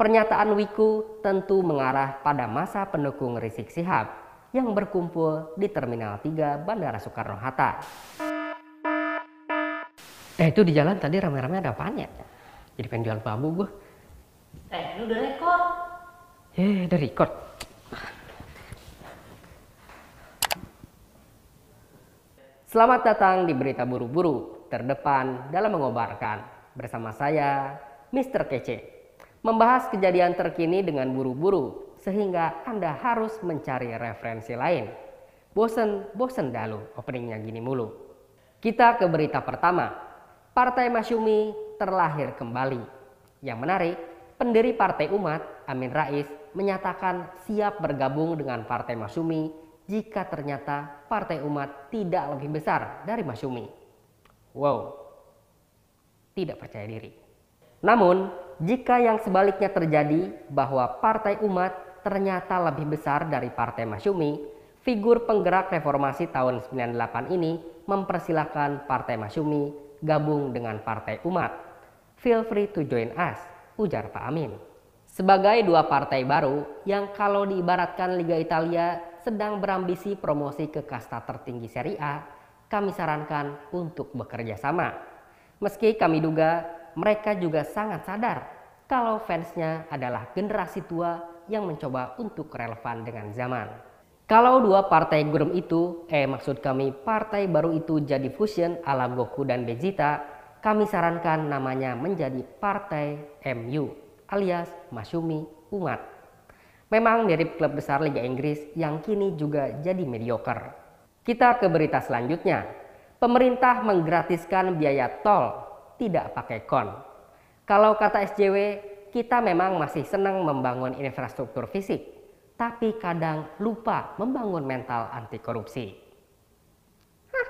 Pernyataan Wiku tentu mengarah pada masa pendukung Rizik Sihab yang berkumpul di Terminal 3 Bandara Soekarno-Hatta. Eh itu di jalan tadi rame-rame ada apaan ya? Jadi pengen jual bambu gue. Eh, lu udah rekor. Eh, udah record. Selamat datang di Berita Buru-Buru, terdepan dalam mengobarkan. Bersama saya, Mr. Kece. Membahas kejadian terkini dengan buru-buru, sehingga Anda harus mencari referensi lain. Bosen, bosen dalu openingnya gini mulu. Kita ke berita pertama. Partai Masyumi terlahir kembali. Yang menarik, pendiri Partai Umat, Amin Rais, menyatakan siap bergabung dengan Partai Masyumi jika ternyata Partai Umat tidak lebih besar dari Masyumi. Wow, tidak percaya diri. Namun, jika yang sebaliknya terjadi bahwa Partai Umat ternyata lebih besar dari Partai Masyumi, figur penggerak reformasi tahun 98 ini mempersilahkan Partai Masyumi gabung dengan Partai Umat. Feel free to join us, ujar Pak Amin. Sebagai dua partai baru yang kalau diibaratkan Liga Italia sedang berambisi promosi ke kasta tertinggi Serie A, kami sarankan untuk bekerja sama. Meski kami duga mereka juga sangat sadar kalau fansnya adalah generasi tua yang mencoba untuk relevan dengan zaman. Kalau dua partai gurem itu, eh maksud kami partai baru itu jadi fusion ala Goku dan Vegeta, kami sarankan namanya menjadi Partai MU alias Masyumi Umat. Memang mirip klub besar Liga Inggris yang kini juga jadi mediocre. Kita ke berita selanjutnya. Pemerintah menggratiskan biaya tol tidak pakai kon. Kalau kata SJW, kita memang masih senang membangun infrastruktur fisik, tapi kadang lupa membangun mental anti korupsi. Hah.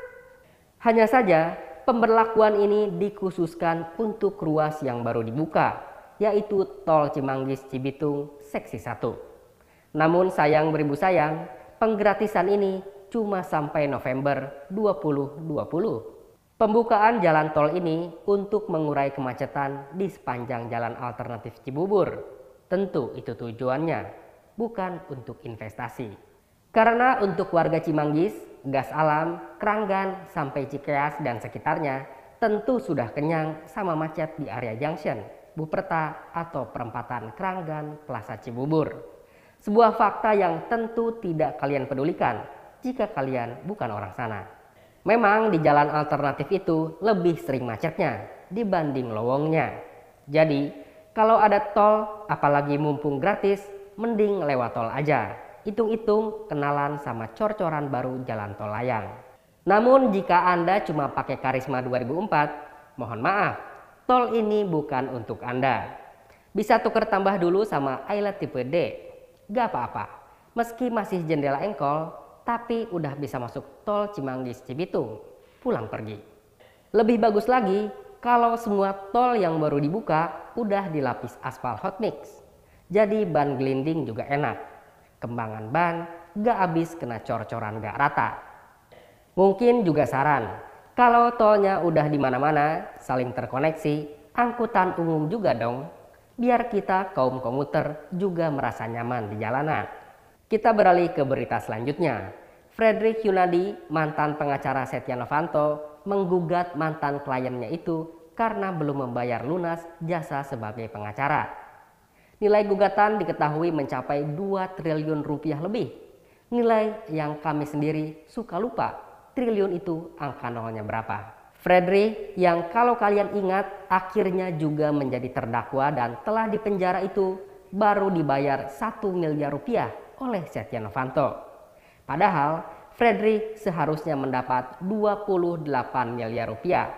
Hanya saja, pemberlakuan ini dikhususkan untuk ruas yang baru dibuka, yaitu Tol Cimanggis Cibitung Seksi 1. Namun sayang beribu sayang, penggratisan ini cuma sampai November 2020. Pembukaan jalan tol ini untuk mengurai kemacetan di sepanjang jalan alternatif Cibubur. Tentu itu tujuannya, bukan untuk investasi. Karena untuk warga Cimanggis, gas alam, Keranggan, sampai Cikeas dan sekitarnya tentu sudah kenyang sama macet di area junction, Buperta atau perempatan Keranggan, Plaza Cibubur. Sebuah fakta yang tentu tidak kalian pedulikan jika kalian bukan orang sana. Memang di jalan alternatif itu lebih sering macetnya dibanding lowongnya. Jadi, kalau ada tol, apalagi mumpung gratis, mending lewat tol aja. Hitung-hitung kenalan sama cor-coran baru jalan tol layang. Namun jika Anda cuma pakai Karisma 2004, mohon maaf, tol ini bukan untuk Anda. Bisa tuker tambah dulu sama Islet tipe D. Gak apa-apa, meski masih jendela engkol, tapi udah bisa masuk tol Cimanggis Cibitung, pulang pergi. Lebih bagus lagi kalau semua tol yang baru dibuka udah dilapis aspal hot mix. Jadi ban gelinding juga enak. Kembangan ban gak habis kena cor-coran gak rata. Mungkin juga saran, kalau tolnya udah di mana-mana saling terkoneksi, angkutan umum juga dong. Biar kita kaum komuter juga merasa nyaman di jalanan. Kita beralih ke berita selanjutnya. Frederick Yunadi, mantan pengacara Setia Novanto, menggugat mantan kliennya itu karena belum membayar lunas jasa sebagai pengacara. Nilai gugatan diketahui mencapai 2 triliun rupiah lebih. Nilai yang kami sendiri suka lupa, triliun itu angka nolnya berapa. Frederick yang kalau kalian ingat akhirnya juga menjadi terdakwa dan telah dipenjara itu baru dibayar 1 miliar rupiah oleh Setia Novanto. Padahal Fredrik seharusnya mendapat 28 miliar rupiah.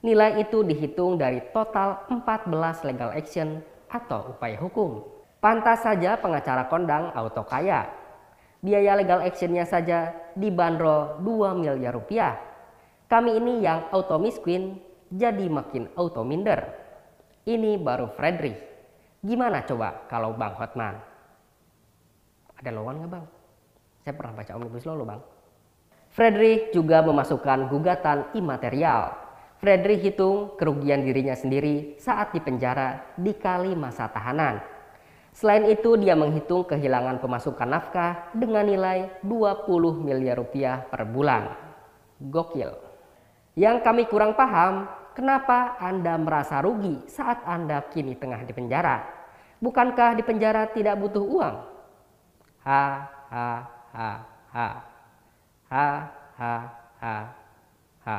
Nilai itu dihitung dari total 14 legal action atau upaya hukum. Pantas saja pengacara kondang auto kaya. Biaya legal actionnya saja dibanderol 2 miliar rupiah. Kami ini yang auto miskin jadi makin auto minder. Ini baru Fredrik. Gimana coba kalau Bang Hotman? Ada lawan nggak bang? Saya pernah baca Omnibus Law loh bang. Frederick juga memasukkan gugatan imaterial. Fredri hitung kerugian dirinya sendiri saat dipenjara dikali masa tahanan. Selain itu, dia menghitung kehilangan pemasukan nafkah dengan nilai 20 miliar rupiah per bulan. Gokil. Yang kami kurang paham, kenapa Anda merasa rugi saat Anda kini tengah di penjara? Bukankah di penjara tidak butuh uang? Ha ha ha ha. Ha ha ha ha.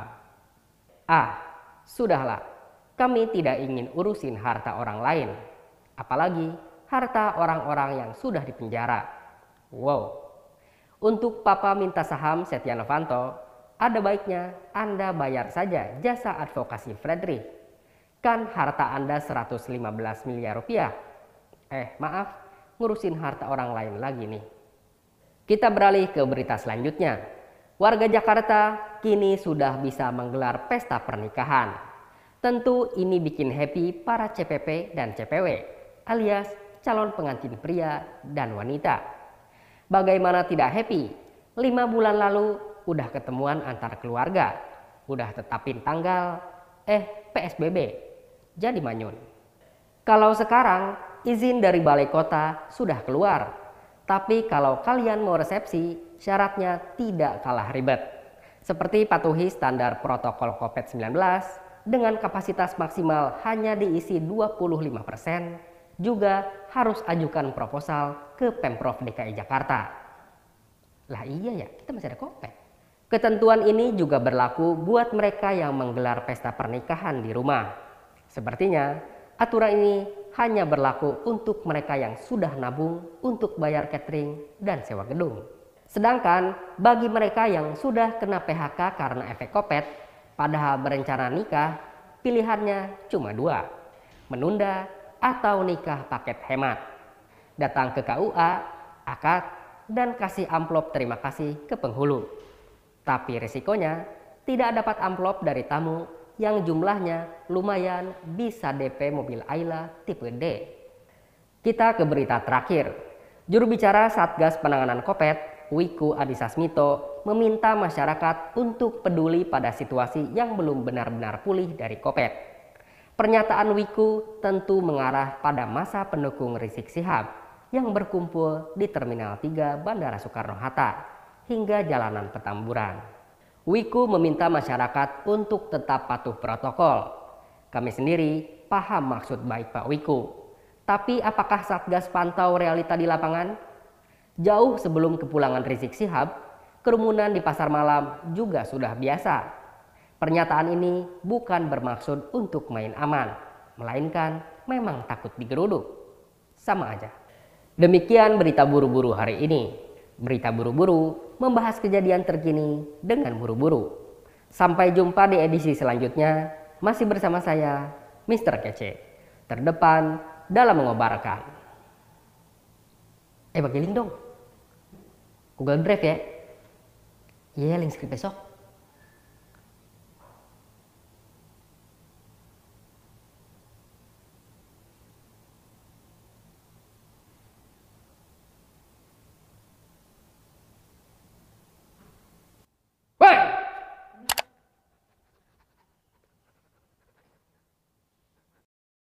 Ah, sudahlah. Kami tidak ingin urusin harta orang lain. Apalagi harta orang-orang yang sudah dipenjara. Wow. Untuk Papa minta saham Setia Novanto, ada baiknya Anda bayar saja jasa advokasi Frederick. Kan harta Anda 115 miliar rupiah. Eh, maaf, ngurusin harta orang lain lagi nih. Kita beralih ke berita selanjutnya. Warga Jakarta kini sudah bisa menggelar pesta pernikahan. Tentu ini bikin happy para CPP dan CPW alias calon pengantin pria dan wanita. Bagaimana tidak happy? Lima bulan lalu udah ketemuan antar keluarga, udah tetapin tanggal, eh PSBB, jadi manyun. Kalau sekarang izin dari balai kota sudah keluar, tapi kalau kalian mau resepsi syaratnya tidak kalah ribet. Seperti patuhi standar protokol COVID-19 dengan kapasitas maksimal hanya diisi 25%, juga harus ajukan proposal ke Pemprov DKI Jakarta. Lah iya ya, kita masih ada COVID. Ketentuan ini juga berlaku buat mereka yang menggelar pesta pernikahan di rumah. Sepertinya aturan ini hanya berlaku untuk mereka yang sudah nabung untuk bayar catering dan sewa gedung. Sedangkan bagi mereka yang sudah kena PHK karena efek kopet, padahal berencana nikah, pilihannya cuma dua, menunda atau nikah paket hemat. Datang ke KUA, akad, dan kasih amplop terima kasih ke penghulu. Tapi risikonya tidak dapat amplop dari tamu yang jumlahnya lumayan bisa DP mobil Ayla tipe D. Kita ke berita terakhir. Juru bicara Satgas Penanganan Kopet Wiku Adhisa Smito meminta masyarakat untuk peduli pada situasi yang belum benar-benar pulih dari COVID. Pernyataan Wiku tentu mengarah pada masa pendukung Rizik Sihab yang berkumpul di Terminal 3 Bandara Soekarno-Hatta hingga jalanan Petamburan. Wiku meminta masyarakat untuk tetap patuh protokol. Kami sendiri paham maksud baik Pak Wiku. Tapi apakah Satgas pantau realita di lapangan? Jauh sebelum kepulangan Rizik Sihab, kerumunan di pasar malam juga sudah biasa. Pernyataan ini bukan bermaksud untuk main aman, melainkan memang takut digeruduk. Sama aja. Demikian berita buru-buru hari ini. Berita buru-buru membahas kejadian terkini dengan buru-buru. Sampai jumpa di edisi selanjutnya. Masih bersama saya, Mr. Kece. Terdepan dalam mengobarkan. Eh bagi link dong. Google Drive ya. Iya, link script besok.